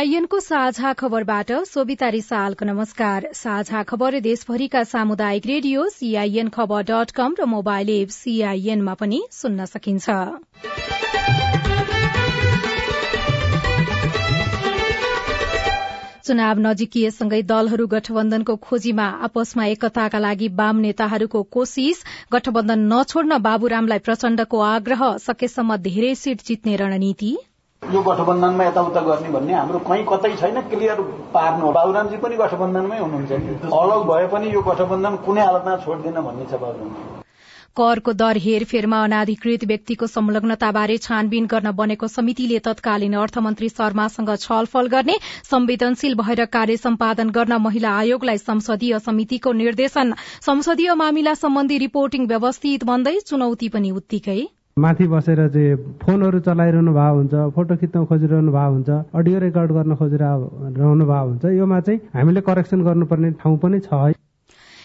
सीआईएनको साझा खबरबाट सोभिता रिसालको नमस्कार। साझा खबर देशभरिका सामुदायिक radio CIN Khabar dot com र मोबाइल एप सीआईएनमा पनि सुन्न सकिन्छ। चुनाव नजिकिएसँगै दलहरू गठबन्धनको खोजीमा आपसमा एकताका लागि वाम नेताहरूको कोशिश गठबन्धन नछोड्न बाबुरामलाई प्रचण्डको आग्रह सकेसम्म धेरै सीट जित्ने रणनीति। यो गठबन्धनमा यताउता गर्ने भन्ने हाम्रो कहीँ कतै छैन क्लियर पार्नु बाबुरामजी पनि गठबन्धनमै हुनुहुन्छ। अलग भए पनि यो गठबन्धन कुनै हालतमा छोड्दिन भन्ने छ बाबुरामजी करको दर हेरफेरमा अनाधिकृत व्यक्तिको संलग्नताबारे छानबिन गर्न बनेको समितिले तत्कालीन अर्थमन्त्री शर्मासँग छलफल गर्ने संवेदनशील भएर कार्य सम्पादन गर्न महिला आयोगलाई संसदीय समितिको निर्देशन। संसदीय मामिला सम्बन्धी रिपोर्टिङ व्यवस्थित भन्दै चुनौती पनि उत्तिकै। माथि बसेर चाहिँ फोनहरू चलाइरहनु भएको हुन्छ फोटो खिच्न खोजिरहनु भएको हुन्छ अडियो रेकर्ड गर्न खोजिरहनु भएको हुन्छ योमा चाहिँ हामीले करेक्सन गर्नुपर्ने ठाउँ पनि छ है।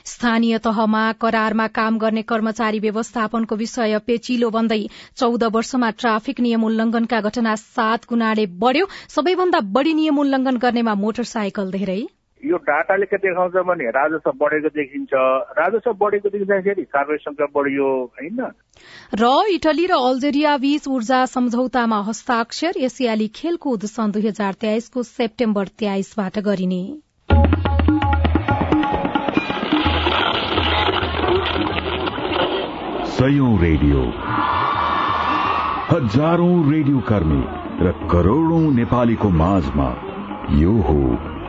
स्थानीय तहमा करारमा काम गर्ने कर्मचारी व्यवस्थापनको विषय पेचिलो बन्दै चौध वर्षमा ट्राफिक नियम उल्लंघनका घटना सात गुणाले बढ़्यो। सबैभन्दा बढ़ी नियम उल्लंघन गर्नेमा मोटरसाइकल धेरै। यो डाटाले के देखाउँछ भने राजस्व बढेको देखिन्छ। राजस्व बढेको देखिँदाखेरि कार्य संख्या बढियो होइन? र इटली र अल्जेरिया बीच ऊर्जा सम्झौतामा हस्ताक्षर एसियाली खेलकुद सन् दुई हजार तेइसको सेप्टेम्बर तेइसबाट गरिने। सयौं रेडियो। हजारौं रेडियो कर्मी र करोड़ौं नेपालीको माझमा यो हो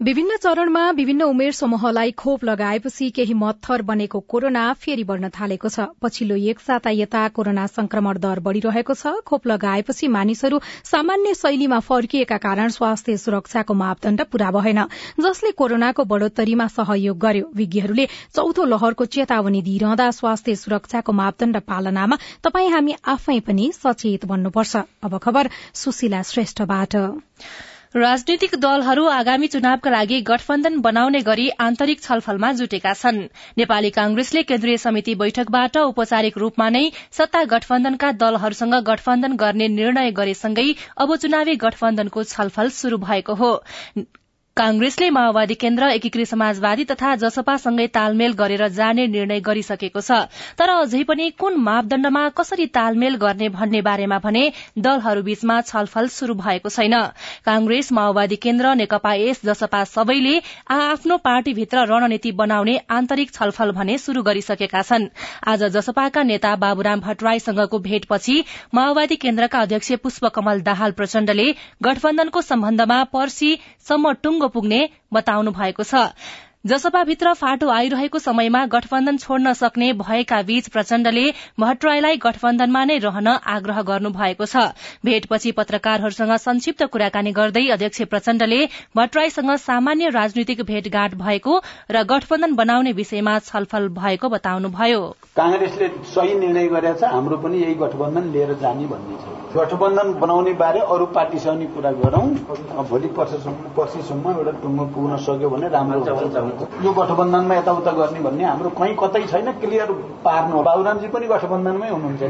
विभिन्न चरणमा विभिन्न उमेर समूहलाई खोप लगाएपछि केही मत्थर बनेको कोरोना फेरि बढ़न थालेको छ। पछिल्लो एक साता यता कोरोना संक्रमण दर बढ़िरहेको छ। खोप लगाएपछि मानिसहरू सामान्य शैलीमा फर्किएका कारण स्वास्थ्य सुरक्षाको मापदण्ड पूरा भएन जसले कोरोनाको बढ़ोत्तरीमा सहयोग गर्यो। विज्ञहरूले चौथो लहरको चेतावनी दिइरहँदा स्वास्थ्य सुरक्षाको मापदण्ड पालनामा तपाई हामी आफै पनि सचेत बन्नुपर्छ। राजनीतिक दलहरू आगामी चुनावका लागि गठबन्धन बनाउने गरी आन्तरिक छलफलमा जुटेका छन्। नेपाली कांग्रेसले केन्द्रीय समिति बैठकबाट औपचारिक रूपमा नै सत्ता गठबन्धनका दलहरूसँग गठबन्धन गर्ने निर्णय गरेसँगै अब चुनावी गठबन्धनको छलफल शुरू भएको हो। कांग्रेसले माओवादी केन्द्र एकीकृत समाजवादी तथा जसपासँगै तालमेल गरेर जाने निर्णय गरिसकेको छ। तर अझै पनि कुन मापदण्डमा कसरी तालमेल गर्ने भन्ने बारेमा भने दलहरूबीचमा छलफल शुरू भएको छैन। कांग्रेस माओवादी केन्द्र नेकपा एस जसपा सबैले आ आफ्नो पार्टीभित्र रणनीति बनाउने आन्तरिक छलफल भने शुरू गरिसकेका छन्। आज जसपाका नेता बाबुराम भट्टराईसँगको भेटपछि माओवादी केन्द्रका अध्यक्ष पुष्पकमल दाहाल प्रचण्डले गठबन्धनको सम्बन्धमा पर्सीसम्म टुंगो पुग्ने बताउनु भएको छ। जसपाभित्र फाटो आइरहेको समयमा गठबन्धन छोड्न सक्ने भएका बीच प्रचण्डले भट्टराईलाई गठबन्धनमा नै रहन आग्रह गर्नु भएको छ। भेटपछि पत्रकारहरूसँग संक्षिप्त कुराकानी गर्दै अध्यक्ष प्रचण्डले भट्टराईसँग सामान्य राजनीतिक भेटघाट भएको र गठबन्धन बनाउने विषयमा छलफल भएको बताउनुभयो। कांग्रेसले सही निर्णय गरेछ हाम्रो पनि यही गठबन्धन लिएर जाने भन्ने छ। गठबन्धन बनाउने बारे अरू पार्टीसँग कुरा गरौं। भोलि पर्सिसम्म एउटा टुङ्गो पुग्न सक्यो भने राम्रो यो गठबन्धनमा यताउता गर्ने भन्ने हाम्रो कहीँ कतै छैन क्लियर पार्नु बाबुरामजी पनि गठबन्धनमै हुनुहुन्छ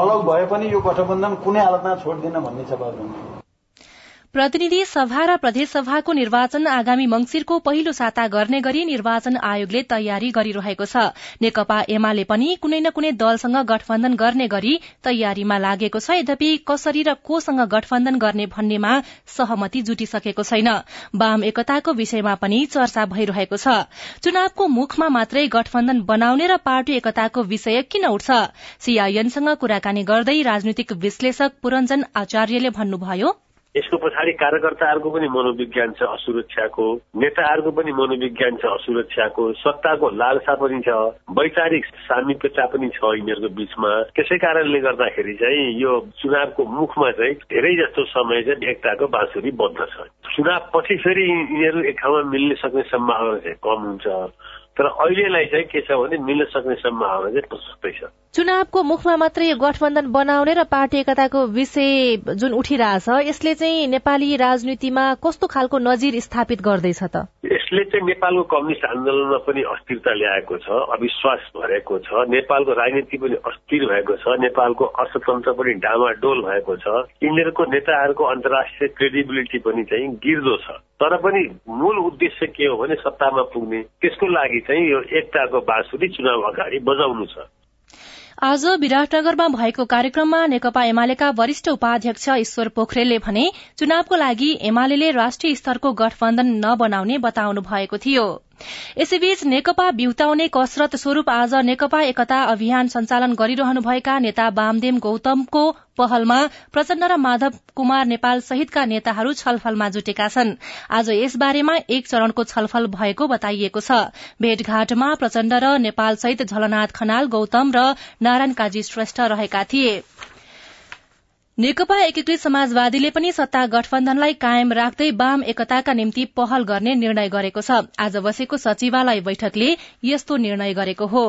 अलग भए पनि यो गठबन्धन कुनै हालतमा छोड्दिन भन्ने छ बाबुरामजी। प्रतिनिधि सभा र प्रदेशसभाको निर्वाचन आगामी मंगिरको पहिलो साता गर्ने गरी निर्वाचन आयोगले तयारी गरिरहेको छ। नेकपा एमाले पनि कुनै न कुनै दलसँग गठबन्धन गर्ने गरी तयारीमा लागेको छ। यद्यपि कसरी र कोसँग गठबन्धन गर्ने भन्नेमा सहमति जुटिसकेको छैन। वाम एकताको विषयमा पनि चर्चा भइरहेको छ। चुनावको मुखमा मात्रै गठबन्धन बनाउने र पार्टी एकताको विषय किन उठ्छ? सीआईएनसँग कुराकानी गर्दै राजनीतिक विश्लेषक पुरञ्जन आचार्यले भन्नुभयो यसको पछाडि कार्यकर्ताहरूको पनि मनोविज्ञान छ असुरक्षाको नेताहरूको पनि मनोविज्ञान छ असुरक्षाको सत्ताको लालसा पनि छ वैचारिक सामिप्यता पनि छ यिनीहरूको बिचमा। त्यसै कारणले गर्दाखेरि चाहिँ यो चुनावको मुखमा चाहिँ धेरै जस्तो समय चाहिँ एकताको बाँसुरी बद्ध छ। चुनाव पछि फेरि यिनीहरू एक ठाउँमा मिल्न सक्ने सम्भावना चाहिँ कम हुन्छ। तर अहिलेलाई चाहिँ के छ भने मिल्न सक्ने सम्भावना चाहिँ प्रशस्तै छ चुनावको मुखमा मात्रै गठबन्धन बनाउने र पार्टी एकताको विषय जुन उठिरहेछ यसले चाहिँ नेपाली राजनीतिमा कस्तो खालको नजिर स्थापित गर्दैछ त? यसले चाहिँ नेपालको कम्युनिस्ट आन्दोलनमा पनि अस्थिरता ल्याएको छ अविश्वास भरेको छ नेपालको राजनीति पनि अस्थिर भएको छ नेपालको अर्थतन्त्र पनि डामाडोल भएको छ। यिनीहरूको नेताहरूको अन्तर्राष्ट्रिय क्रेडिबिलिटी पनि चाहिँ गिर्दो छ। तर पनि मूल उद्देश्य के हो भने सत्तामा पुग्ने त्यसको लागि चाहिँ यो एकताको बाँसुरी चुनाव अगाडि बजाउनु छ। आज विराटनगरमा भएको कार्यक्रममा नेकपा एमालेका वरिष्ठ उपाध्यक्ष ईश्वर पोखरेलले भने चुनावको लागि एमाले राष्ट्रिय स्तरको गठबन्धन नबनाउने बताउनु भएको थियो। यसैबीच नेकपा बिउताउने कसरत स्वरूप आज नेकपा एकता अभियान सञ्चालन गरिरहनुभएका नेता वामदेव गौतमको पहलमा प्रचण्ड र माधव कुमार नेपाल सहितका नेताहरू छलफलमा जुटेका छन्। आज यसबारेमा एक चरणको छलफल भएको बताइएको छ। भेटघाटमा प्रचण्ड र नेपाल सहित झलनाथ खनाल गौतम र नारायण काजी श्रेष्ठ रहेका थिए। नेकपा एकीकृत समाजवादीले पनि सत्ता गठबन्धनलाई कायम राख्दै वाम एकताका निम्ति पहल गर्ने निर्णय गरेको छ। आज बसेको सचिवालय बैठकले यस्तो निर्णय गरेको हो।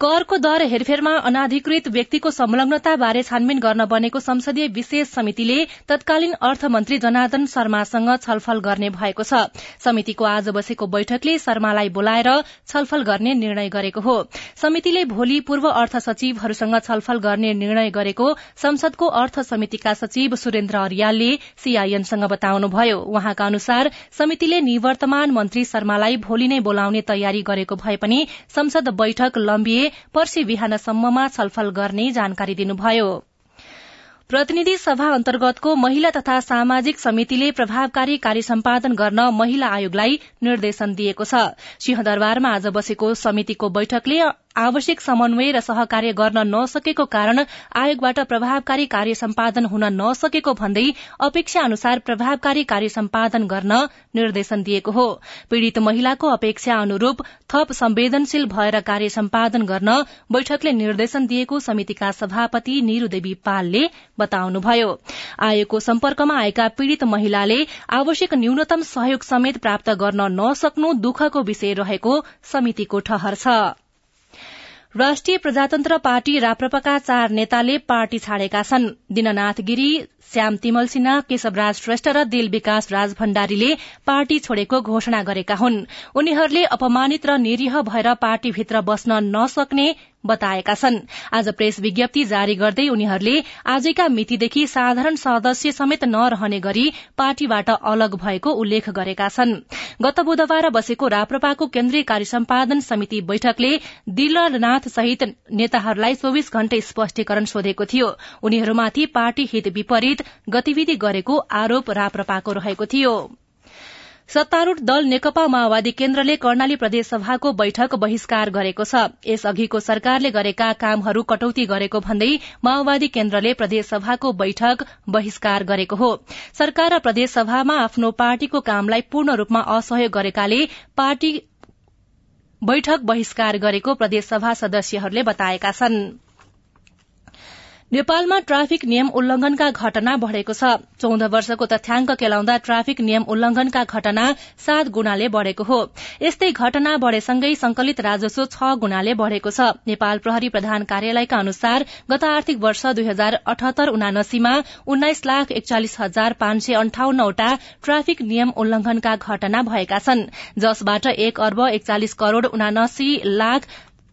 करको दर हेरफेरमा अनाधिकृत व्यक्तिको संलग्नताबारे छानबिन गर्न बनेको संसदीय विशेष समितिले तत्कालीन अर्थमन्त्री जनार्दन शर्मासँग छलफल गर्ने भएको छ। समितिको आज बसेको बैठकले शर्मालाई बोलाएर छलफल गर्ने निर्णय गरेको हो। समितिले भोलि पूर्व अर्थ सचिवहरूसँग छलफल गर्ने निर्णय गरेको संसदको अर्थ समितिका सचिव सुरेन्द्र अरियालले सीआईएनसँग बताउनुभयो। उहाँका अनुसार समितिले निवर्तमान मन्त्री शर्मालाई भोलि नै बोलाउने तयारी गरेको भए पनि संसद बैठक लम्बिए पर्सि बिहानसम्ममा छलफल गर्ने जानकारी दिनुभयो। प्रतिनिधि सभा अन्तर्गतको महिला तथा सामाजिक समितिले प्रभावकारी कार्य सम्पादन गर्न महिला आयोगलाई निर्देशन दिएको छ। सिंहदरबारमा आज बसेको समितिको बैठकले आवश्यक समन्वय र सहकार्य गर्न नसकेको कारण आयोगबाट प्रभावकारी कार्य सम्पादन हुन नसकेको भन्दै अपेक्षा अनुसार प्रभावकारी कार्य सम्पादन गर्न निर्देशन दिएको हो। पीड़ित महिलाको अपेक्षा अनुरूप थप संवेदनशील भएर कार्य सम्पादन गर्न बैठकले निर्देशन दिएको समितिका सभापति निरूदेवी पालले बताउनुभयो। आयोगको सम्पर्कमा आएका पीड़ित महिलाले आवश्यक न्यूनतम सहयोग समेत प्राप्त गर्न नसक्नु दुःखको विषय रहेको समितिको ठहर छ। राष्ट्रिय प्रजातन्त्र पार्टी राप्रपाका चार नेताले पार्टी छाडेका छन्। दिननाथ गिरी श्याम तिमल सिन्हा केशवराज श्रेष्ठ र दिल विकास राज भण्डारीले पार्टी छोडेको घोषणा गरेका हुन्। उनीहरूले अपमानित र निरीह भएर पार्टीभित्र बस्न नसक्ने बताएका छन्। आज प्रेस विज्ञप्ति जारी गर्दै उनीहरूले आजका मितिदेखि साधारण सदस्य समेत नरहने गरी पार्टीबाट अलग भएको उल्लेख गरेका छन्। गत बुधबार बसेको राप्रपाको केन्द्रीय कार्य सम्पादन समिति बैठकले दिलनाथ सहित नेताहरूलाई चौविस घण्टे स्पष्टीकरण सोधेको थियो। उनीहरूमाथि पार्टी हित विपरीत गतिविधि गरेको आरोप राप्रपाको रहेको थियो। सत्तारूढ़ दल नेकपा माओवादी केन्द्रले कर्णाली प्रदेशसभाको बैठक बहिष्कार गरेको छ। यसअघिको सरकारले गरेका कामहरू कटौती गरेको भन्दै माओवादी केन्द्रले प्रदेशसभाको बैठक बहिष्कार गरेको हो। सरकार र प्रदेशसभामा आफ्नो पार्टीको कामलाई पूर्ण रूपमा असहयोग गरेकाले पार्टी बैठक बहिष्कार गरेको प्रदेशसभा सदस्यहरूले बताएका छनृ। नेपालमा ट्राफिक नियम उल्लंघनका घटना बढ़ेको छ। चौध वर्षको तथ्याङ्क केलाउँदा ट्राफिक नियम उल्लंघनका घटना सात गुणाले बढ़ेको हो। यस्तै घटना बढ़ेसँगै संकलित राजस्व छ गुणाले बढ़ेको छ। नेपाल प्रहरी प्रधान कार्यालयका अनुसार गत आर्थिक वर्ष दुई हजार अठहत्तर उनासीमा उन्नाइस लाख एकचालिस हजार पाँच सय अन्ठाउन्नवटा ट्राफिक नियम उल्लंघनका घटना भएका छन्। जसबाट एक अर्ब एकचालिस करोड़ उनासी लाख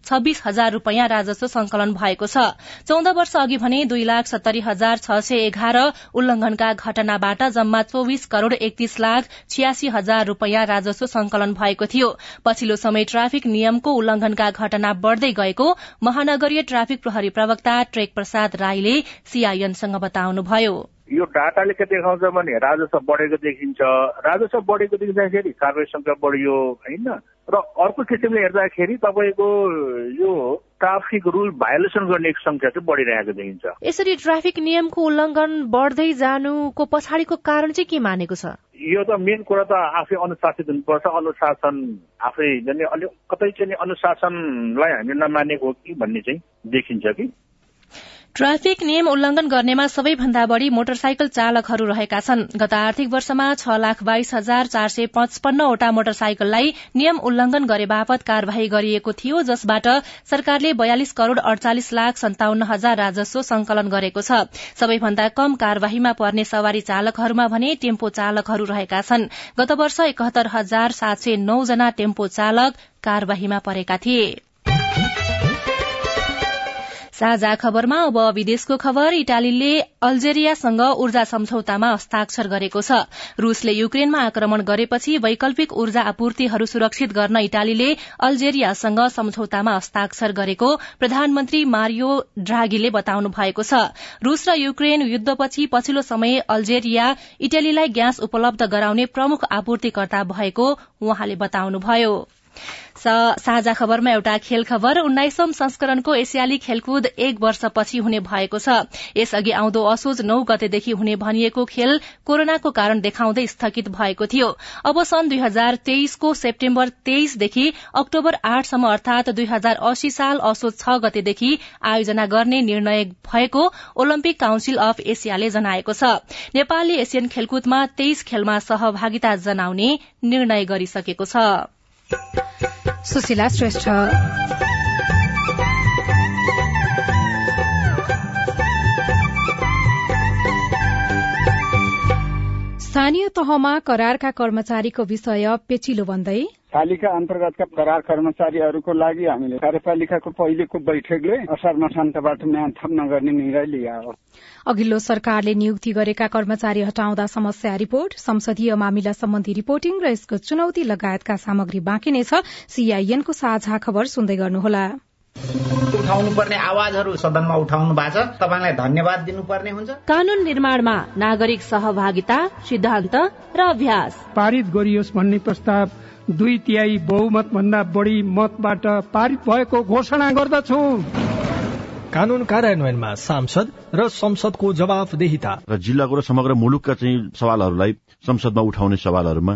छब्बीस हजार रूपियाँ राजस्व संकलन भएको छ। चौध वर्ष अघि भने दुई लाख सत्तरी हजार छ सय एघार उल्लंघनका घटनाबाट जम्मा चौविस करोड़ एकतीस लाख छियासी हजार रूपियाँ राजस्व संकलन भएको थियो। पछिल्लो समय ट्राफिक नियमको उल्लंघनका घटना बढ़दै गएको महानगरीय ट्राफिक प्रहरी प्रवक्ता ट्रेक प्रसाद राईले सीआईएनसँग बताउनुभयो। यो डाटाले के देखाउँछ भने राजस्व बढेको देखिन्छ। राजस्व बढेको देखिँदाखेरि कारवाही संख्या बढियो होइन? र अर्को किसिमले हेर्दाखेरि तपाईँको यो ट्राफिक रुल भायोलेसन गर्ने संख्या चाहिँ बढिरहेको देखिन्छ। यसरी ट्राफिक नियमको उल्लङ्घन बढ्दै जानुको पछाडिको कारण चाहिँ के मानेको छ? यो त मेन कुरा त आफै अनुशासित हुनुपर्छ। अनुशासन आफै अलिक कतै चाहिँ अनुशासनलाई हामी नमानेको हो कि भन्ने चाहिँ देखिन्छ कि। ट्राफिक नियम उल्लंघन गर्नेमा सबैभन्दा बढ़ी मोटरसाइकल चालकहरू रहेका छन्। गत आर्थिक वर्षमा छ लाख बाइस हजार चार सय पचपन्नवटा मोटरसाइकललाई नियम उल्लंघन गरे बापत कार्यवाही गरिएको थियो जसबाट सरकारले बयालिस करोड़ अड़चालिस लाख सन्ताउन्न हजार राजस्व संकलन गरेको छ। सबैभन्दा कम कार्यवाहीमा पर्ने सवारी चालकहरूमा भने टेम्पो चालकहरू रहेका छन्। गत वर्ष एकहत्तर हजार सात सय नौ जना टेम्पो चालक कार्यवाहीमा परेका थिए। साझा खबरमा अब विदेशको खबर इटालीले अल्जेरियासँग ऊर्जा सम्झौतामा हस्ताक्षर गरेको छ। रूसले युक्रेनमा आक्रमण गरेपछि वैकल्पिक ऊर्जा आपूर्तिहरू सुरक्षित गर्न इटालीले अल्जेरियासँग सम्झौतामा हस्ताक्षर गरेको प्रधानमन्त्री मारियो ड्रागीले बताउनु भएको छ। रूस र युक्रेन युद्धपछि पछिल्लो समय अल्जेरिया इटलीलाई ग्यास उपलब्ध गराउने प्रमुख आपूर्तिकर्ता भएको उहाँले बताउनुभयो। साझा खबरमा एउटा खेल खबर। उन्नाइसौं संस्करणको एसियाली खेलकुद एक वर्षपछि हुने भएको छ। यसअघि आउँदो असोज नौ गतेदेखि हुने भनिएको खेल कोरोनाको कारण देखाउँदै स्थगित भएको थियो। अब सन् दुई हजार तेइसको सेप्टेम्बर तेइसदेखि अक्टोबर आठसम्म अर्थात दुई हजार अस्सी साल असोज छ गतेदेखि आयोजना गर्ने निर्णय भएको ओलम्पिक काउन्सिल अफ एसियाले जनाएको छ। नेपालले एसियन खेलकुदमा तेइस खेलमा सहभागिता जनाउने निर्णय गरिसकेको छ। सुशीला श्रेष्ठ स्थानीय तहमा करारका कर्मचारीको विषय पेचिलो बन्दै पालिका अन्तर्गतका करार कर्मचारीहरूको लागि हामीले कार्यपालिकाको पहिलेको बैठकले असार मसान्तबाट म्यान थप नगर्ने निर्णय लिया हो। अघिल्लो सरकारले नियुक्ति गरेका कर्मचारी हटाउँदा समस्या रिपोर्ट संसदीय मामिला सम्बन्धी रिपोर्टिङ र यसको चुनौती लगायतका सामग्री बाँकी नै छ सीआईएनको साझा खबर सुन्दै गर्नुहोला। उठाउनु पर्ने आवाजहरू सदनमा उठाउनु भएको छ। तपाईँलाई धन्यवाद दिनुपर्ने हुन्छ। कानून निर्माणमा नागरिक सहभागिता सिद्धान्त र अभ्यास। पारित गरियोस् भन्ने प्रस्ताव दुई तिहाई बहुमत भन्दा बढी मतबाट पारित भएको घोषणा गर्दछु। कानून कार्यान्वयनमा सांसद र संसदको जवाफदेहिता। र जिल्लाको र समग्र मुलुकका चाहिँ सवालहरूलाई संसदमा उठाउने सवालहरूमा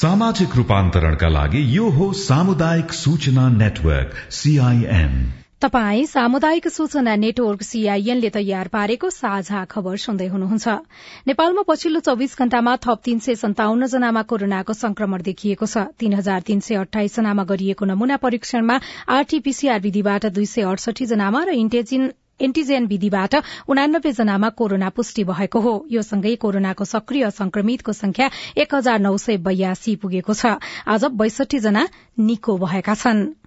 सामाजिक रूपान्तरणका लागि यो हो सामुदायिक सूचना नेटवर्क सीआईएन तपाई सामुदायिक सूचना नेटवर्क सीआईएनले तयार पारेको साझा खबर सुन्दै हुनुहुन्छ। नेपालमा पछिल्लो चौविस घण्टामा थप तीन सय सन्ताउन्न जनामा कोरोनाको संक्रमण देखिएको छ। तीन हजार तीन सय अठाइस जनामा गरिएको नमूना परीक्षणमा आरटीपीसीआर विधिबाट दुई सय अडसठी जनामा र इन्टेजिन एन्टिजेन विधिबाट उनानब्बे जनामा कोरोना पुष्टि भएको हो। यो सँगै कोरोनाको सक्रिय संक्रमितको संख्या एक हजार नौ सय बयासी पुगेको छ। आज बैसठी जना निको भएका छनृ।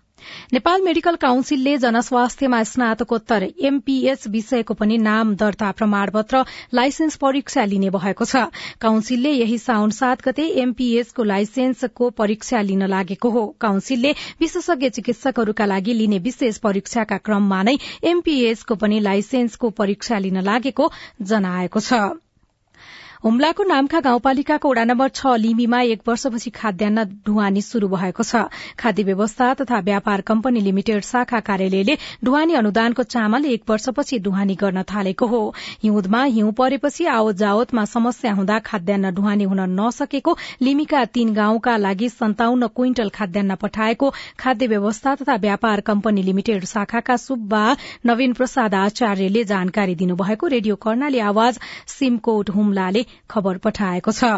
नेपाल मेडिकल काउन्सिलले जनस्वास्थ्यमा स्नातकोत्तर एमपीएस विषयको पनि नाम दर्ता प्रमाणपत्र लाइसेन्स परीक्षा लिने भएको छ। काउन्सिलले यही साउन सात गते एमपीएसको लाइसेन्सको परीक्षा लिन लागेको हो। काउन्सिलले विशेषज्ञ चिकित्सकहरूका लागि लिने विशेष परीक्षाका क्रममा नै एमपीएसको पनि लाइसेन्सको परीक्षा लिन लागेको जनाएको छ। हुम्लाको नामखा गाउँपालिकाको वडा नम्बर छ लिमीमा एक वर्षपछि खाद्यान्न ढुवानी शुरू भएको छ। खाद्य व्यवस्था तथा व्यापार कम्पनी लिमिटेड शाखा कार्यालयले ढुवानी अनुदानको चामल एक वर्षपछि ढुवानी गर्न थालेको हो। हिउँदमा हिउँ परेपछि आवत जावतमा समस्या हुँदा खाद्यान्न ढुवानी हुन नसकेको लिमीका तीन गाउँका लागि सन्ताउन्न क्विन्टल खाद्यान्न पठाएको खाद्य व्यवस्था तथा व्यापार कम्पनी लिमिटेड शाखाका सुब्बा नवीन प्रसाद आचार्यले जानकारी दिनुभएको रेडियो कर्णाली आवाज सिमकोट हुम्लाले खबर पठाएको छ।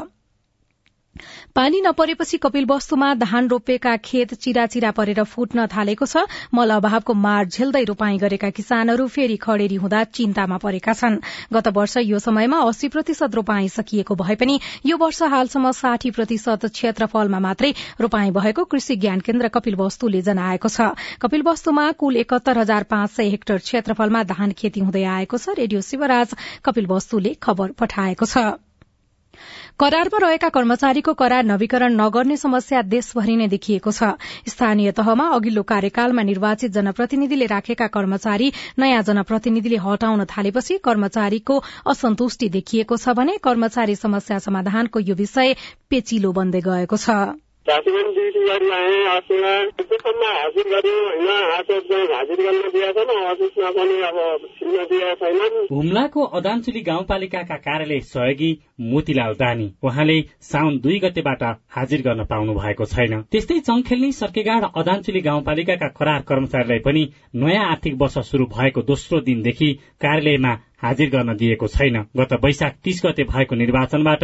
पानी नपरेपछि कपिल वस्तुमा धान रोपेका खेत चिराचिरा परेर फुट्न थालेको छ। मल अभावको मार झेल्दै रोपाई गरेका किसानहरू फेरि खडेरी हुँदा चिन्तामा परेका छन्। गत वर्ष यो समयमा अस्सी प्रतिशत रोपाई सकिएको भए पनि यो वर्ष हालसम्म साठी प्रतिशत क्षेत्रफलमा मात्रै रोपाई भएको कृषि ज्ञान केन्द्र कपिल वस्तुले जनाएको छ। कपिल वस्तुमा कुल एकहत्तर हजार पाँच सय हेक्टर क्षेत्रफलमा धान खेती हुँदै आएको छ। रेडियो शिवराज कपिल वस्तुले खबर पठाएको छ। करारमा रहेका कर्मचारीको करार नवीकरण नगर्ने समस्या देशभरि नै देखिएको छ। स्थानीय तहमा अघिल्लो कार्यकालमा निर्वाचित जनप्रतिनिधिले राखेका कर्मचारी नयाँ जनप्रतिनिधिले हटाउन थालेपछि कर्मचारीको असन्तुष्टि देखिएको छ भने कर्मचारी समस्या समाधानको यो विषय पेचिलो बन्दै गएको छ। जातिगण ड्युटी गरी आएँ अफिसमा त्यसम्म हाजिर होइन। हाजिर हाजिर गर्न दिएको छैन अफिसमा पनि अब छिर्न दिएको छैनन्। हुम्लाको अदानचुली गाउँपालिकाका कार्यालय सहयोगी मोतीलाल दानी उहाँले साउन दुई गतेबाट हाजिर गर्न पाउनु भएको छैन। त्यस्तै चङखेल्नी सर्केगाड अदानचुली गाउँपालिकाका करार कर्मचारीलाई पनि नयाँ आर्थिक वर्ष शुरू भएको दोस्रो दिनदेखि कार्यालयमा हाजिर गर्न दिएको छैन। गत वैशाख तीस गते भएको निर्वाचनबाट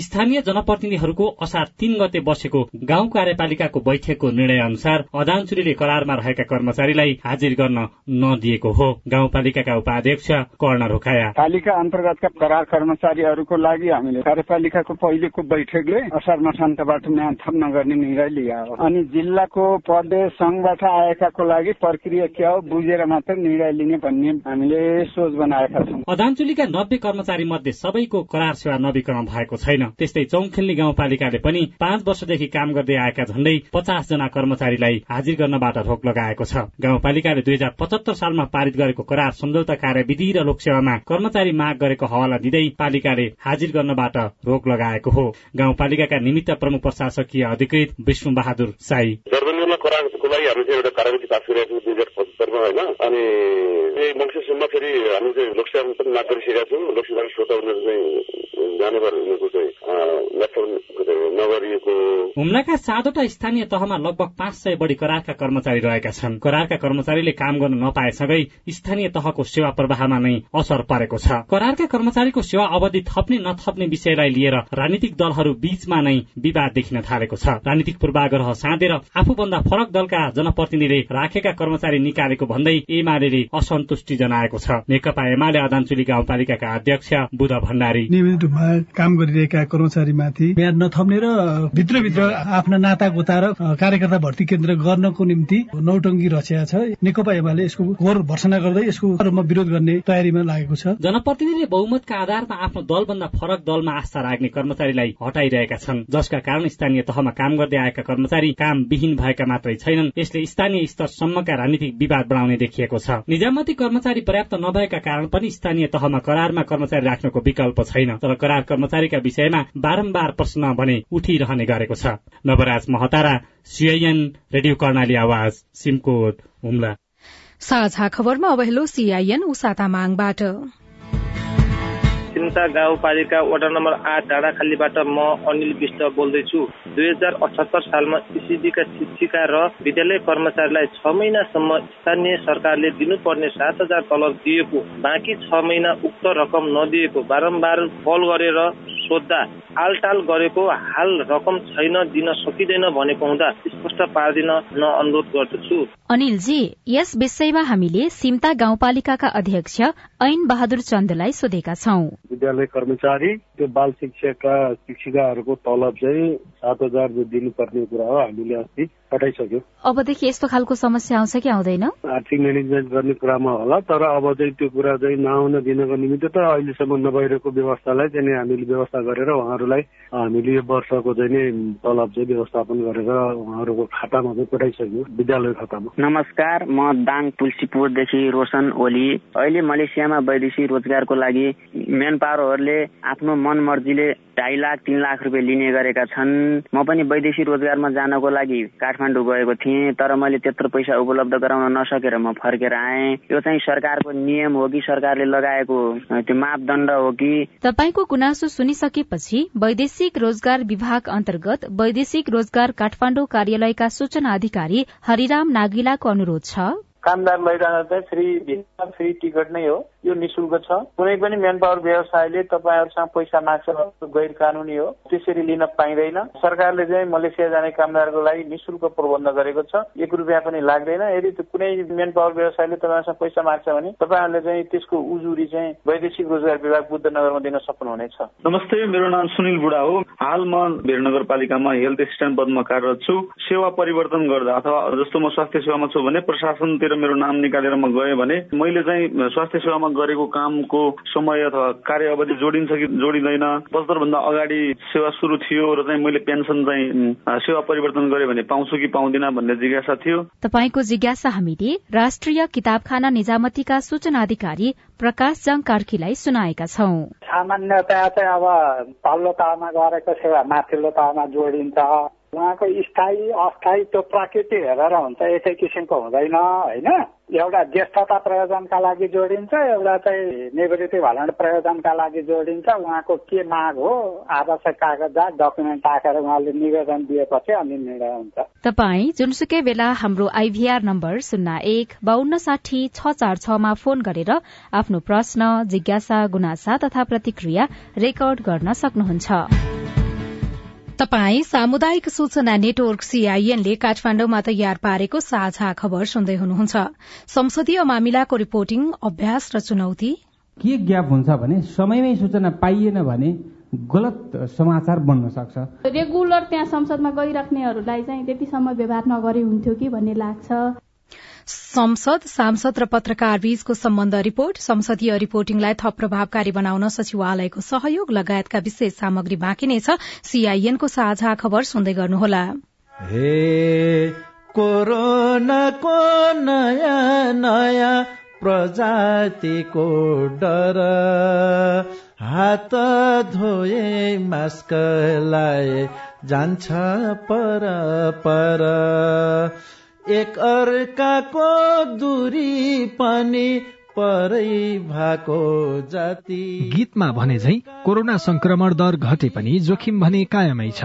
स्थानीय जनप्रतिनिधिहरूको असार तीन गते बसेको गाउँ कार्यपालिकाको बैठकको निर्णय अनुसार अदानचुरीले करारमा रहेका कर्मचारीलाई हाजिर गर्न नदिएको हो। गाउँपालिकाका उपाध्यक्ष कर्ण रोकाया पालिका अन्तर्गतका करार कर्मचारीहरूको लागि हामीले कार्यपालिकाको पहिलेको बैठकले असार मसान्तबाट म्यान थप नगर्ने निर्णय लिया हो। अनि जिल्लाको प्रदेश संघबाट आएकाको लागि प्रक्रिया के हो बुझेर मात्र निर्णय लिने भन्ने हामीले सोच बनाएका छौँ। अदानचुलीका नब्बे कर्मचारी मध्ये सबैको करार सेवा नवीकरण भएको छैन। त्यस्तै चौखेल्नी गाउँपालिकाले पनि पाँच वर्षदेखि काम गर्दै आएका झण्डै पचास जना कर्मचारीलाई हाजिर गर्नबाट रोक लगाएको छ। गाउँपालिकाले दुई हजार पचहत्तर सालमा पारित गरेको करार सम्झौता कार्यविधि र लोकसेवामा कर्मचारी माग गरेको हवाला दिँदै पालिकाले हाजिर गर्नबाट रोक लगाएको हो। गाउँपालिकाका निमित्त प्रमुख प्रशासकीय अधिकृत विष्णु बहादुर साई करारको लागि हामी चाहिँ एउटा कार्यविधि पास गरिरहेको छौँ दुई हजार पचहत्तरमा होइन अनि यही मङ्सिरसम्म फेरि हामी चाहिँ लोकसेवा पनि माग गरिसकेका छौँ लोकसेवा श्रोता उनीहरू चाहिँ जानेवार उनीहरूको चाहिँ नगरिएको हुम्लाका सातवटा स्थानीय तहमा लगभग पाँच सय बढी करारका कर्मचारी रहेका छन् करारका कर्मचारीले काम गर्न नपाएसँगै स्थानीय तहको सेवा प्रवाहमा नै असर परेको छ करारका कर्मचारीको सेवा अवधि थप्ने नथप्ने विषयलाई लिएर राजनीतिक दलहरू बीचमा नै विवाद देखिन थालेको छ राजनीतिक पूर्वाग्रह साँधेर आफूभन्दा फरक दलका जनप्रतिनिधिले राखेका कर्मचारी निकालेको भन्दै एमाले असन्तुष्टि जनाएको छ। नेकपा एमाले अदानचुली गाउँपालिकाका अध्यक्ष बुध भण्डारी। नियमित रूपमा काम गरिरहेका कर्मचारीमाथि म्याद नथप्ने र भित्रभित्र आफ्ना नाता गोता र कार्यकर्ता भर्ती केन्द्र गर्नको निम्ति नौटङ्गी रचेका छ। नेकपा एमाले यसको घोर भर्सना गर्दै यसको विरोध गर्ने तयारीमा लागेको छ। जनप्रतिनिधिले बहुमतका आधारमा आफ्नो दलभन्दा फरक दलमा आस्था राख्ने कर्मचारीलाई हटाइरहेका छन्। जसका कारण स्थानीय तहमा काम गर्दै आएका कर्मचारी काम विहीन भएका मात्रै छैनन्। यसले स्थानीय स्तरसम्मका राजनीतिक विवाद बढाउने देखिएको छ। निजामती कर्मचारी पर्याप्त नभएका कारण पनि स्थानीय तहमा करारमा कर्मचारी राख्नको विकल्प छैन। तर करार कर्मचारीका विषयमा बारम्बार प्रश्न भने उठिरहने गरेको छ। Navraj Mahatara CIN radio Karnali Awaj Simkot Humla. साझा खबरमा अब हेलो माङबाट सिन्ता गाउँपालिका वडा नम्बर आठ डाँडाखालीबाट म अनिल विष्ट बोल्दैछु। दुई हजार अठहत्तर सालमा इसिडीका शिक्षिका र विद्यालय कर्मचारीलाई छ महिनासम्म स्थानीय सरकारले दिनुपर्ने सात हजार तलब दिएको बाँकी छ महिना उक्त रकम नदिएको बारम्बार कल गरेर सोद्धा आलटाल गरेको हाल रकम छैन दिन सकिँदैन भनेको हुँदा स्पष्ट पारिदिन न अनुरोध गर्दछु। अनिलजी यस विषयमा हामीले सिमता गाउँपालिकाका अध्यक्ष ऐन बहादुर चन्दलाई सोधेका छौं। विद्यालय कर्मचारी त्यो बाल शिक्षकका शिक्षिकाहरूको तलब चाहिँ सात हजार दिनुपर्ने कुरा हो हामीले अस्ति पठाइसक्यो। अबदेखि यस्तो खालको समस्या आउँछ कि आउँदैन? आर्थिक म्यानेजमेन्ट गर्ने कुरामा होला तर अब चाहिँ त्यो कुरा चाहिँ नआउन दिनको निमित्त त अहिलेसम्म नभइरहेको व्यवस्थालाई चाहिँ हामीले व्यवस्था गरेर उहाँहरूलाई हामीले यो वर्षको चाहिँ नि तलब चाहिँ व्यवस्थापन गरेर उहाँहरूको खातामा चाहिँ पठाइसक्यो विद्यालय खातामा। नमस्कार म दाङ तुलसीपुरदेखि रोशन ओली। अहिले मलेसियामा वैदेशिक रोजगारको लागि मेन पावरहरूले आफ्नो मन मर्जीले ढाई लाख तिन लाख रुपियाँ लिने गरेका छन्। म पनि वैदेशिक रोजगारमा जानको लागि काठमाडौँ गएको थिएँ तर मैले त्यत्रो पैसा उपलब्ध गराउन नसकेर म फर्केर आएँ। यो चाहिँ सरकारको नियम हो कि सरकारले लगाएको त्यो मापदण्ड हो कि? तपाईँको गुनासो सुनिसकेपछि वैदेशिक रोजगार विभाग अन्तर्गत वैदेशिक रोजगार काठमाडौँ कार्यालयका सूचना अधिकारी हरिराम नागिलाको अनुरोध छ। कामदार लैजान चाहिँ फ्री भिसा फ्री टिकट नै हो। यो निशुल्क छ। कुनै पनि म्यान पावर व्यवसायले तपाईँहरूसँग पैसा माग्छ गैर कानुनी हो। त्यसरी लिन पाइँदैन। सरकारले चाहिँ मलेसिया जाने कामदारको लागि निशुल्क प्रबन्ध गरेको छ। एक रुपियाँ पनि लाग्दैन। यदि कुनै म्यान पावर व्यवसायले तपाईँहरूसँग पैसा माग्छ भने तपाईँहरूले चाहिँ त्यसको उजुरी चाहिँ वैदेशिक रोजगार विभाग बुद्धनगरमा दिन सक्नुहुनेछ। नमस्ते मेरो नाम सुनिल बुढा हो। हाल म भेर नगरपालिकामा हेल्थ एसिस्टेन्ट पदमा कार्यरत छु। सेवा परिवर्तन गर्दा अथवा जस्तो म स्वास्थ्य सेवामा छु भने प्रशासनतिर मेरो नाम निकालेर म गएँ भने मैले चाहिँ स्वास्थ्य सेवामा गरेको कामको समय अथवा कार्य अवधि जोडिन्छ कि जोडिँदैन। दस भन्दा अगाडि सेवा सुरु थियो र चाहिँ मैले पेन्सन चाहिँ सेवा परिवर्तन गरेँ भने पाउँछु कि पाउँदिन भन्ने जिज्ञासा थियो। तपाईँको जिज्ञासा हामीले राष्ट्रिय किताबखाना निजामतीका सूचना अधिकारी प्रकाश जङ कार्कीलाई सुनाएका छौं। सामान्यतया चाहिँ अब तल्लो तहमा गरेको सेवा माथिल्लो तहमा जोडिन्छ। उहाँको स्थायी अस्थायी त्यो प्रकृति हेरेर हुन्छ एकै किसिमको हुँदैन होइन? एउटा ज्येष्ठता प्रयोजनका लागि जोडिन्छ एउटा चाहिँ निवृत्ति भरण प्रयोजनका लागि जोडिन्छ उहाँको के माग हो आवश्यक कागजात डकुमेन्ट राखेर उहाँले निवेदन दिएपछि अनि निर्णय हुन्छ। तपाई जुनसुकै बेला हाम्रो आइभीआर नम्बर शून्य एक बान्न साठी छ चार छमा फोन गरेर आफ्नो प्रश्न जिज्ञासा गुनासा तथा प्रतिक्रिया रेकर्ड गर्न सक्नुहुन्छ। तपाई सामुदायिक सूचना नेटवर्क सीआईएनले काठमाण्डुमा तयार पारेको साझा खबर सुन्दै हुनुहुन्छ। संसदीय मामिलाको रिपोर्टिङ अभ्यास र चुनौती। के ग्याप हुन्छ भने समयमै सूचना पाइएन भने गलत समाचार बन्न सक्छ। रेगुलर त्यहाँ संसदमा गइराख्नेहरूलाई चाहिँ त्यतिसम्म व्यवहार नगरे हुन्थ्यो कि भन्ने लाग्छ। संसद सांसद र पत्रकार बीचको सम्बन्ध रिपोर्ट संसदीय रिपोर्टिङलाई थप प्रभावकारी बनाउन सचिवालयको सहयोग लगायतका विशेष सामग्री बाँकी नै छ। सीआईएनको साझा खबर सुन्दै गर्नुहोला। हे कोरोनाको नयाँ नयाँ प्रजातिको डर। हात धोए मास्क लाए जान्छ पर पर। एक अर्काको दूरी पनि परै भएको जाति। गीतमा भने झै कोरोना संक्रमण दर घटे पनि जोखिम भने कायमै छ।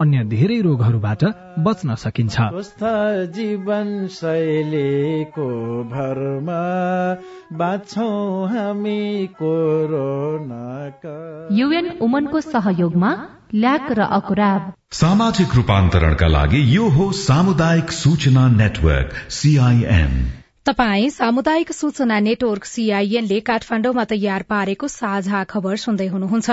अन्य धेरै रोगहरूबाट बच्न सकिन्छ। जीवन शैलीको भरमा बाँच्छौँ हामी कोरोनाका। युएन उमनको सहयोगमा ल्याक र अकुराब। सामाजिक रूपान्तरणका लागि यो हो सामुदायिक सूचना नेटवर्क सीआईएन तपाई सामुदायिक सूचना नेटवर्क सीआईएनले काठमाण्डुमा तयार पारेको साझा खबर सुन्दै हुनुहुन्छ।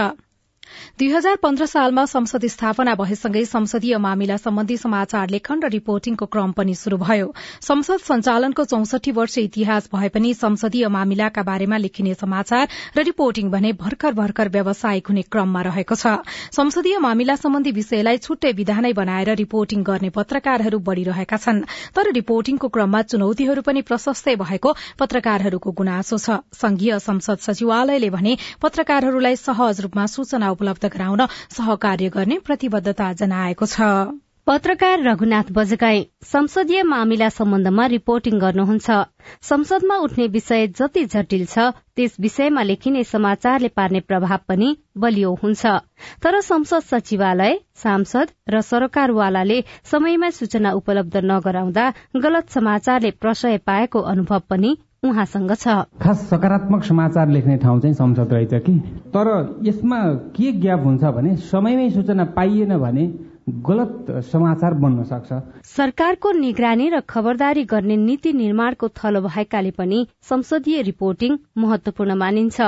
दुई हजार पन्ध्र सालमा संसद स्थापना भएसँगै संसदीय मामिला सम्बन्धी समाचार लेखन र रिपोर्टिङको क्रम पनि शुरू भयो। संसद सञ्चालनको चौसठी वर्ष इतिहास भए पनि संसदीय मामिलाका बारेमा लेखिने समाचार र रिपोर्टिङ भने भर्खर भर्खर व्यावसायिक हुने क्रममा रहेको छ। संसदीय मामिला सम्बन्धी विषयलाई छुट्टै विधानै बनाएर रिपोर्टिङ गर्ने पत्रकारहरू बढ़िरहेका छन्। तर रिपोर्टिङको क्रममा चुनौतीहरू पनि प्रशस्तै भएको पत्रकारहरूको गुनासो छ। संघीय संसद सचिवालयले भने पत्रकारहरूलाई सहज रूपमा सूचना उपलब्ध गराउन सहकार्य गर्ने प्रतिबद्धता जनाएको छ। पत्रकार रघुनाथ बजगाई संसदीय मामिला सम्बन्धमा रिपोर्टिङ गर्नुहुन्छ। संसदमा उठ्ने विषय जति जटिल छ त्यस विषयमा लेखिने समाचारले पार्ने प्रभाव पनि बलियो हुन्छ। तर संसद सचिवालय सांसद र सरकारवालाले समयमा सूचना उपलब्ध नगराउँदा गलत समाचारले प्रशय पाएको अनुभव पनि उहाँसँग छ। खास सकारात्मक समाचार लेख्ने ठाउँ चाहिँ संसद रहेछ कि? तर यसमा के ग्याप हुन्छ भने समयमै सूचना पाइएन भने गलत समाचार बन्न सक्छ। सरकारको निगरानी र खबरदारी गर्ने नीति निर्माणको थलो भएकाले पनि संसदीय रिपोर्टिङ महत्वपूर्ण मानिन्छ।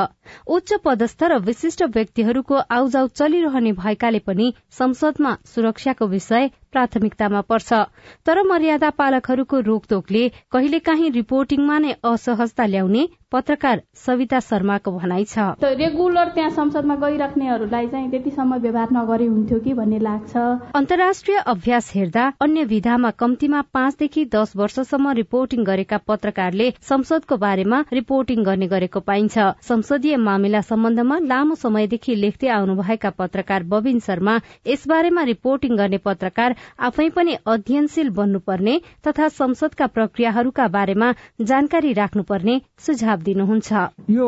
उच्च पदस्थ र विशिष्ट व्यक्तिहरूको आउजाउ चलिरहने भएकाले पनि संसदमा सुरक्षाको विषय प्राथमिकतामा पर्छ। तर मर्यादा पालकहरूको रोकतोकले कहिलेकाहीँ रिपोर्टिङमा नै असहजता ल्याउने पत्रकार सविता शर्माको भनाइ छ। रेगुलर त्यहाँ संसदमा गइराख्नेहरूलाई चाहिँ त्यति समय व्यवहार नगरे हुन्थ्यो कि भन्ने लाग्छ। अन्तर्राष्ट्रिय अभ्यास हेर्दा अन्य विधामा कम्तीमा पाँचदेखि दस वर्षसम्म रिपोर्टिङ गरेका पत्रकारले संसदको बारेमा रिपोर्टिङ गर्ने गरेको पाइन्छ। संसदीय मामिला सम्बन्धमा लामो समयदेखि लेख्दै आउनुभएका पत्रकार बबिन शर्मा यसबारेमा रिपोर्टिङ गर्ने पत्रकार आफै पनि अध्ययनशील बन्नुपर्ने तथा संसदका प्रक्रियाहरूका बारेमा जानकारी राख्नुपर्ने सुझाव दिनुहुन्छ। यो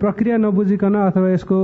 प्रक्रिया नबुझिकन अथवा यसको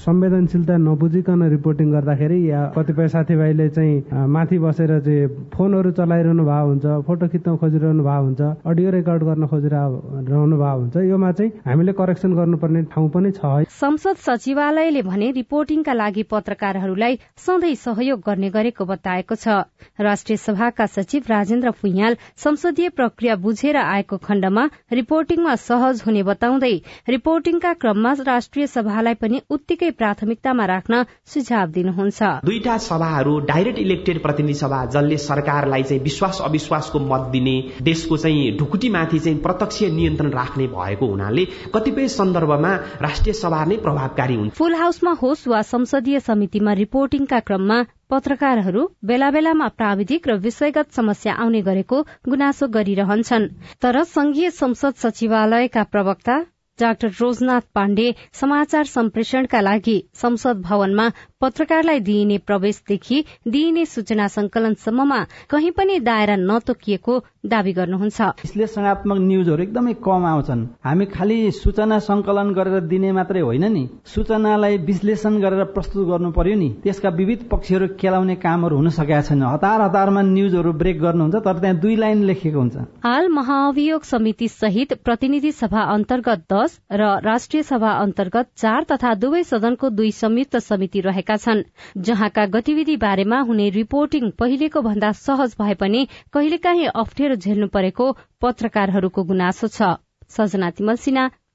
संवेदनशीलता नबुझिकन रिपोर्टिङ गर्दाखेरि या कतिपय साथीभाइले चाहिँ माथि बसेर चाहिँ फोनहरू चलाइरहनु भएको हुन्छ फोटो खिच्न खोजिरहनु भएको हुन्छ अडियो रेकर्ड गर्न खोजिरहनु भएको हुन्छ योमा चाहिँ हामीले करेक्सन गर्नुपर्ने ठाउँ पनि छ। संसद सचिवालयले भने रिपोर्टिङका लागि पत्रकारहरूलाई सधैँ सहयोग गर्ने गरेको बताए। आएको छ। राष्ट्रिय सभाका सचिव राजेन्द्र फुइयाल संसदीय प्रक्रिया बुझेर आएको खण्डमा रिपोर्टिङमा सहज हुने बताउँदै रिपोर्टिङका क्रममा राष्ट्रिय सभालाई पनि उत्तिकै प्राथमिकतामा राख्न सुझाव दिनुहुन्छ। दुईटा सभाहरू डाइरेक्ट इलेक्टेड प्रतिनिधि सभा जसले सरकारलाई चाहिँ विश्वास अविश्वासको मत दिने देशको चाहिँ ढुकुटीमाथि चाहिँ प्रत्यक्ष नियन्त्रण राख्ने भएको हुनाले कतिपय सन्दर्भमा राष्ट्रिय सभा नै प्रभावकारी हुन्छ। फुल हाउसमा होस् वा संसदीय समितिमा रिपोर्टिङका क्रममा पत्रकारहरू बेला बेलामा प्राविधिक र विषयगत समस्या आउने गरेको गुनासो गरिरहन्छन्। तर संघीय संसद सचिवालयका प्रवक्ता डाक्टर रोजनाथ पाण्डे समाचार सम्प्रेषणका लागि संसद भवनमा पत्रकारलाई दिइने प्रवेशदेखि दिइने सूचना संकलनसम्ममा कहीँ पनि दायरा नतोकिएको दावी गर्नुहुन्छ। विश्लेषणात्मक न्युजहरू एकदमै कम आउँछन्। हामी खालि सूचना संकलन गरेर दिने मात्रै होइन नि। सूचनालाई विश्लेषण गरेर प्रस्तुत गर्नु पर्यो नि। त्यसका विविध पक्षहरू केलाउने कामहरू हुन सकेका छैन। हतार हतारमा न्युजहरू ब्रेक गर्नुहुन्छ तर त्यहाँ दुई लाइन लेखिएको हुन्छ। हाल महाअभियोग समिति सहित प्रतिनिधि सभा अन्तर्गत दश र राष्ट्रिय सभा अन्तर्गत चार तथा दुवै सदनको दुई संयुक्त समिति रहेका छन् जहाँका गतिविधि बारेमा हुने रिपोर्टिङ पहिलेको भन्दा सहज भए पनि कहिलेकाहीँ अप्ठ्यारो झेल्नु परेको पत्रकारहरूको गुनासो छ। सजना तिमल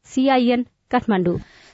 सीआईएन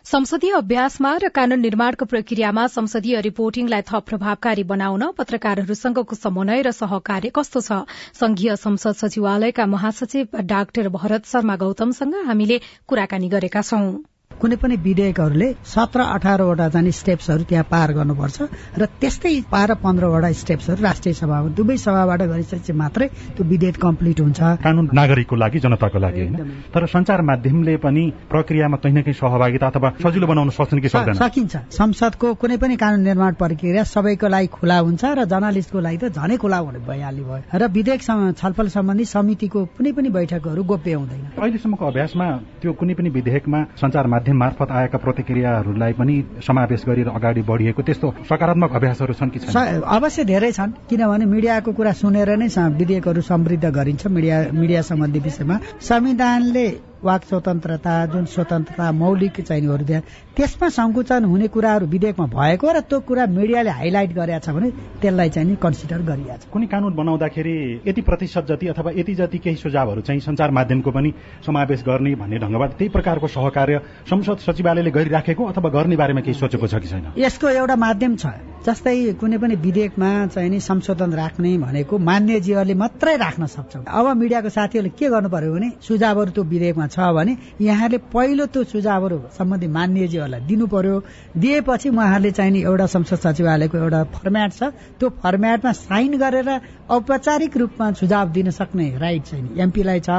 संसदीय अभ्यासमा र कानून निर्माणको प्रक्रियामा संसदीय रिपोर्टिङलाई थप प्रभावकारी बनाउन पत्रकारहरूसँगको समन्वय र सहकार्य कस्तो छ? संघीय संसद सचिवालयका महासचिव डाक्टर भरत शर्मा गौतमसँग हामीले कुराकानी गरेका छौं। कुनै पनि विधेयकहरूले सत्र अठारवटा चाहिँ स्टेप्सहरू त्यहाँ पार गर्नुपर्छ र त्यस्तै बाह्र पन्ध्रवटा स्टेप्सहरू राष्ट्रिय सभामा दुवै सभाबाट गरिसकेपछि मात्रै त्यो विधेयक कम्प्लिट हुन्छ। कानून नागरिकको लागि जनताको लागि होइन? तर संचार माध्यमले पनि प्रक्रियामा कहीँ न कहीँ सहभागिता अथवा सजिलो बनाउन सक्छन् कि सक्दैन? सकिन्छ। संसदको कुनै पनि कानून निर्माण प्रक्रिया सबैको लागि खुला हुन्छ र जर्नालिस्टको लागि त झनै खुला हुने भइहाल्ने भयो। र विधेयक छलफल सम्बन्धी समितिको कुनै पनि बैठकहरू गोप्य हुँदैन। अहिलेसम्मको अभ्यासमा त्यो कुनै पनि विधेयकमा संचार माध्यम मार्फत आएका प्रतिक्रियाहरूलाई पनि समावेश गरेर अगाडि बढिएको त्यस्तो सकारात्मक अभ्यासहरू छन् कि छैन? अवश्य धेरै छन् किनभने मिडियाको कुरा सुनेर नै विधेयकहरू समृद्ध गरिन्छ मिडिया मिडिया सम्बन्धी विषयमा। संविधानले वाक स्वतन्त्रता जुन स्वतन्त्रता मौलिक चाहिनेहरू त्यहाँ त्यसमा संकुचन हुने कुराहरू विधेयकमा भएको र त्यो कुरा मिडियाले हाइलाइट गरेका छ भने त्यसलाई चाहिँ नि कन्सिडर गरिएको छ कुनै कानून बनाउँदाखेरि यति प्रतिशत जति अथवा यति जति केही सुझावहरू चाहिँ संचार माध्यमको पनि समावेश गर्ने भन्ने ढङ्गबाट त्यही प्रकारको सहकार्य संसद सचिवालयले गरिराखेको अथवा गर्ने बारेमा केही सोचेको छ कि छैन? यसको एउटा माध्यम छ। जस्तै कुनै पनि विधेयकमा चाहिँ नि संशोधन राख्ने भनेको मान्यजीहरूले मात्रै राख्न सक्छ अब मिडियाको साथीहरूले के गर्नु पर्यो भने सुझावहरू त्यो विधेयकमा छ भने यहाँले पहिलो त्यो सुझावहरू सम्बन्धी मान्यजीहरूलाई दिनु पर्यो। दिएपछि उहाँहरूले चाहिने एउटा संसद सचिवालयको एउटा फर्म्याट छ। त्यो फर्म्याटमा साइन गरेर औपचारिक रूपमा सुझाव दिन सक्ने राइट छैन एमपीलाई छ।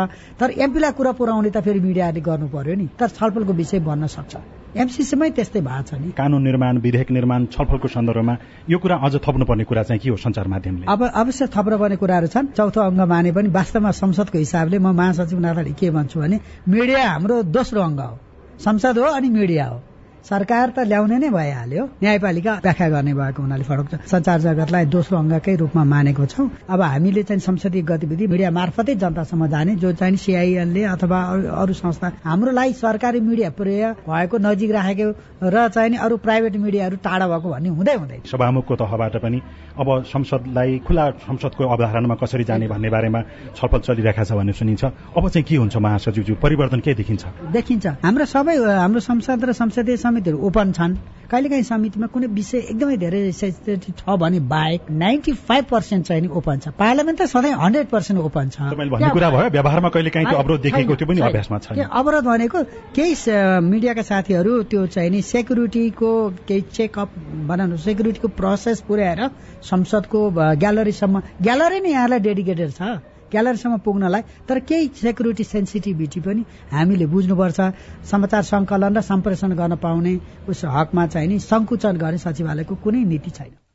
तर एमपीलाई कुरा पुऱ्याउने त फेरि मिडियाले गर्नु पर्यो नि। तर छलफलको विषय बन्न सक्छ। एमसिसीमै त्यस्तै भएको छ नि। कानून निर्माण विधेयक निर्माण छलफलको सन्दर्भमा यो कुरा अझ थप्नुपर्ने कुरा चाहिँ के हो सञ्चार माध्यमले? अब अवश्य थप्नुपर्ने कुराहरू छन्। चौथो अङ्ग माने पनि वास्तवमा संसदको हिसाबले म महासचिव नाताले के भन्छु भने मिडिया हाम्रो दोस्रो अङ्ग हो। संसद हो अनि मिडिया हो। सरकार त ल्याउने नै भइहाल्यो। न्यायपालिका व्याख्या गर्ने भएको हुनाले फरक छ संचार जगतलाई दोस्रो अङ्गकै रूपमा मानेको छौँ। अब हामीले चाहिँ संसदीय गतिविधि मिडिया मार्फतै जनतासम्म जाने जो चाहिँ सिआइएलले अथवा अरू संस्था हाम्रो लागि सरकारी मिडिया प्रिय भएको नजिक राखेको र चाहिँ अरू प्राइभेट मिडियाहरू टाढा भएको भन्ने हुँदै हुँदैन। सभामुखको तहबाट पनि अब संसदलाई खुला संसदको अवधारणामा कसरी जाने भन्ने बारेमा छलफल चलिरहेको छ भन्ने सुनिन्छ। अब चाहिँ के हुन्छ महासचिवज्यू? परिवर्तन के देखिन्छ? देखिन्छ। हाम्रो सबै हाम्रो संसद र संसदीय समितिहरू ओपन छन्। कहिलेकाहीँ समितिमा कुनै विषय एकदमै धेरै सेन्सिटिभ छ भने बाहेक नाइन्टी फाइभ पर्सेन्ट चाहिँ नि ओपन छ। पार्लियामेन्ट त सधैँ हन्ड्रेड पर्सेन्ट ओपन छ। कुरा भयो व्यवहारमा कहिले काहीँ त्यो अवरोध देखेको त्यो पनि अभ्यासमा छ अवरोध भनेको केही मिडियाका साथीहरू त्यो चाहिँ नि सेक्युरिटीको केही चेकअप बनाउनु सेक्युरिटीको प्रोसेस पुर्याएर संसदको ग्यालरीसम्म ग्यालरी नै यहाँलाई डेडिकेटेड छ। ग्यालरीसम्म पुग्नलाई तर केही सेक्युरिटी सेन्सिटिभिटी पनि हामीले बुझ्नुपर्छ। समाचार सङ्कलन र सम्प्रेषण गर्न पाउने उस हकमा चाहिँ नि संकुचन गर्ने सचिवालयको कुनै नीति छैन।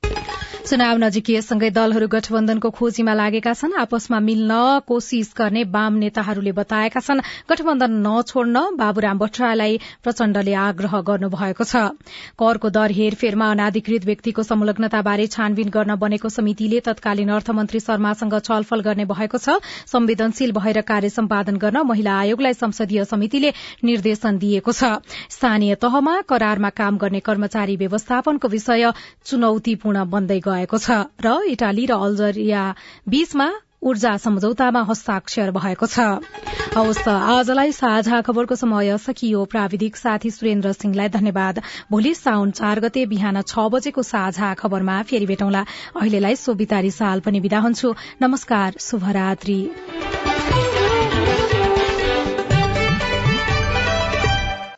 चुनाव नजिकिएसँगै दलहरू गठबन्धनको खोजीमा लागेका छन्। आपसमा मिल्न कोशिश गर्ने वाम नेताहरूले बताएका छन् गठबन्धन नछोड्न बाबुराम भट्टराईलाई प्रचण्डले आग्रह गर्नुभएको छ। करको दर हेरफेरमा अनाधिकृत व्यक्तिको संलग्नताबारे छानबिन गर्न बनेको समितिले तत्कालीन अर्थमन्त्री शर्मासँग छलफल गर्ने भएको छ। संवेदनशील भएर कार्य सम्पादन गर्न महिला आयोगलाई संसदीय समितिले निर्देशन दिएको छ। स्थानीय तहमा करारमा काम गर्ने कर्मचारी व्यवस्थापनको विषय चुनौतीपूर्ण बन्दै गएको छ र इटाली र अल्जेरिया बीचमा ऊर्जा सम्झौतामा हस्ताक्षर भएको छ। हवस् आजलाई साझा खबरको समय सकियो। प्राविधिक साथी सुरेन्द्र सिंहलाई धन्यवाद। भोलि साउन चार गते बिहान छ बजेको साझा खबरमा फेरि भेटौँला। अहिलेलाई सोभितारी साल पनि विदा हुन्छु। नमस्कार शुभरात्री।